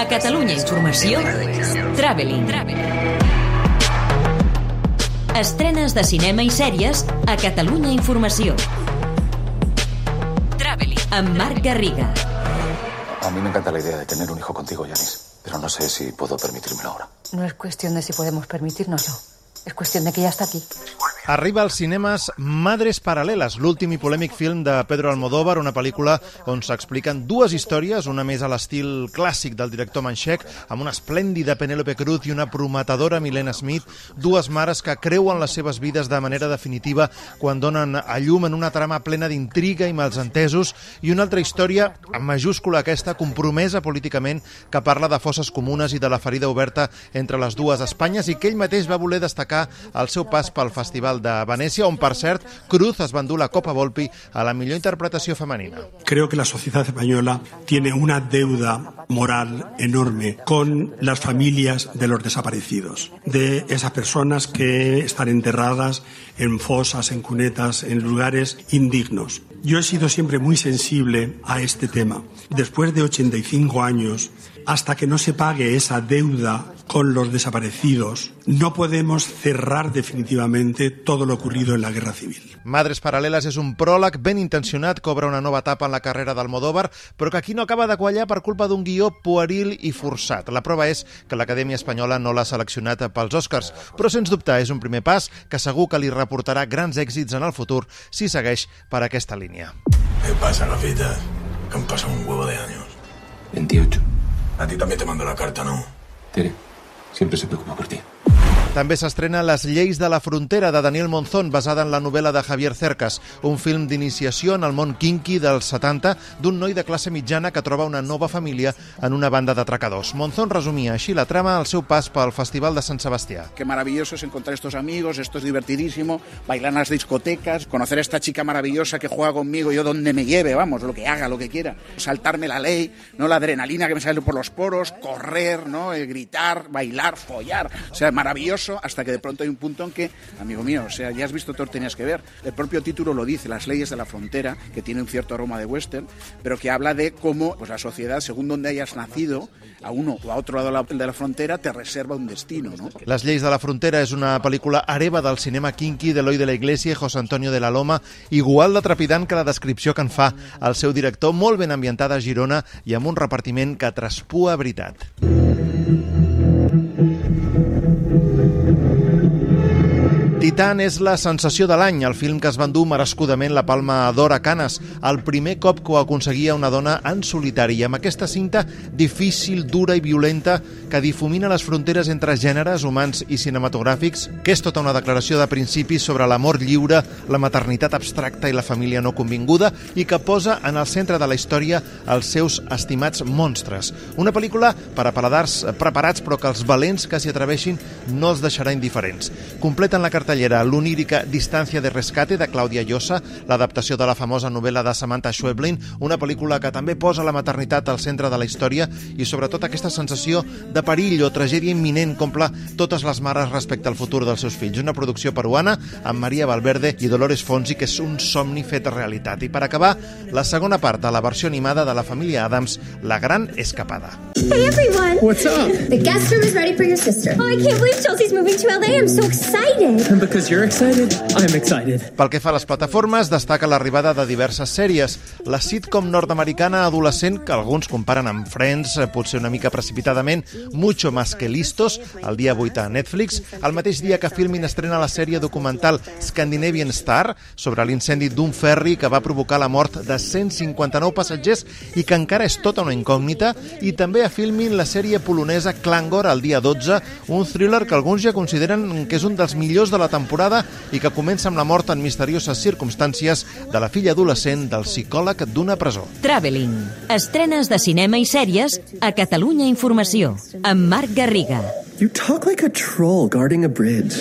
A Catalunya Informació, Traveling. Estrenes de cinema i sèries a Catalunya Informació. Traveling. Amb Marc Garriga. A mí me encanta la idea de tener un hijo contigo, Yanis, pero no sé si puedo permitírmelo ahora. No es cuestión de si podemos permitírnoslo. Es cuestión de que ya está aquí. Arriba als cinemes Madres Paral·leles, l'últim i polèmic film de Pedro Almodóvar, una pel·lícula on s'expliquen dues històries, una més a l'estil clàssic del director Manchec, amb una esplèndida Penélope Cruz i una prometedora Milena Smith, dues mares que creuen les seves vides de manera definitiva quan donen a llum en una trama plena d'intriga i malsentesos, i una altra història, en majúscula aquesta, compromesa políticament, que parla de fosses comunes i de la ferida oberta entre les dues Espanyes i que ell mateix va voler destacar al seu pas pel Festival de Venècia, on, per cert, Cruz es va endur la Copa Volpi a la millor interpretació femenina. Creo que la sociedad española tiene una deuda moral enorme con las familias de los desaparecidos, de esas personas que están enterradas en fosas, en cunetas, en lugares indignos. Yo he sido siempre muy sensible a este tema. Después de 85 años, hasta que no se pague esa deuda con los desaparecidos, no podemos cerrar definitivamente todo lo ocurrido en la guerra civil. Madres Paral·leles és un pròleg ben intencionat que obre una nova etapa en la carrera d'Almodóvar, però que aquí no acaba de quallar per culpa d'un guió pueril i forçat. La prova és que l'Acadèmia Espanyola no l'ha seleccionat pels Oscars, però sens dubte és un primer pas que segur que li reportarà grans èxits en el futur si segueix per aquesta línia. ¿Qué pasa, gafita? Que han pasado un huevo de años. 28. A ti también te mando la carta, ¿no? Tere, siempre se preocupa por ti. També s'estrena Les lleis de la frontera de Daniel Monzón, basada en la novel·la de Javier Cercas, un film d'iniciació en el món kinky dels 70 d'un noi de classe mitjana que troba una nova família en una banda d'atracadors. Monzón resumia així la trama al seu pas pel Festival de Sant Sebastià. Qué maravilloso es encontrar estos amigos, esto es divertidísimo, bailar en las discotecas, conocer a esta chica maravillosa que juega conmigo, yo donde me lleve, vamos, lo que haga, lo que quiera, saltarme la ley, no la adrenalina que me sale por los poros, correr, no, el gritar, bailar, follar, o sea, maravilloso hasta que de pronto hay un punto en que, amigo mío, o sea, ya has visto todo tenías que ver. El propio título lo dice, las leyes de la frontera, que tiene un cierto aroma de western, pero que habla de cómo pues, la sociedad, según donde hayas nacido, a uno o a otro lado de la, frontera, te reserva un destino, ¿no? Les lleis de la frontera és una pel·lícula hereva del cinema kinky d'Eloi de la Iglesia José Antonio de la Loma, igual de trepidant que la descripció que en fa el seu director, molt ben ambientada a Girona i amb un repartiment que traspua veritat. Titan és la sensació de l'any, el film que es va endur merescudament la Palma d'Or a Canes, el primer cop que ho aconseguia una dona en solitari, i amb aquesta cinta difícil, dura i violenta que difumina les fronteres entre gèneres humans i cinematogràfics, que és tota una declaració de principis sobre l'amor lliure, la maternitat abstracta i la família no convinguda, i que posa en el centre de la història els seus estimats monstres. Una pel·lícula per a paladars preparats, però que els valents que s'hi atreveixin no els deixarà indiferents. Completen la cartellera l'onírica Distància de rescate de Clàudia Llosa, l'adaptació de la famosa novel·la de Samantha Schweblin, una pel·lícula que també posa la maternitat al centre de la història i sobretot aquesta sensació de perill o tragèdia imminent compla totes les mares respecte al futur dels seus fills. Una producció peruana amb Maria Valverde i Dolores Fonsi, que és un somni fet realitat. I per acabar, la segona part de la versió animada de la família Adams, La gran escapada. Hey everyone! What's up? The guest room is ready for your sister. Oh, I can't believe Chelsea's moving to LA. I'm so excited. Because you're excited, I'm excited. Pel que fa a les plataformes, destaca l'arribada de diverses sèries. La sitcom nord-americana adolescent, que alguns comparen amb Friends, eh, potser una mica precipitadament, Mucho más que listos, el dia 8 a Netflix, el mateix dia que Filmin estrena la sèrie documental Scandinavian Star, sobre l'incendi d'un ferri que va provocar la mort de 159 passatgers i que encara és tota una incògnita, i també a Filmin la sèrie polonesa Klangor, el dia 12, un thriller que alguns ja consideren que és un dels millors de la temporada i que comença amb la mort en misterioses circumstàncies de la filla adolescent del psicòleg d'una presó. Traveling. Estrenes de cinema i sèries a Catalunya Informació. Amb Marc Garriga. You talk like a troll guarding a bridge.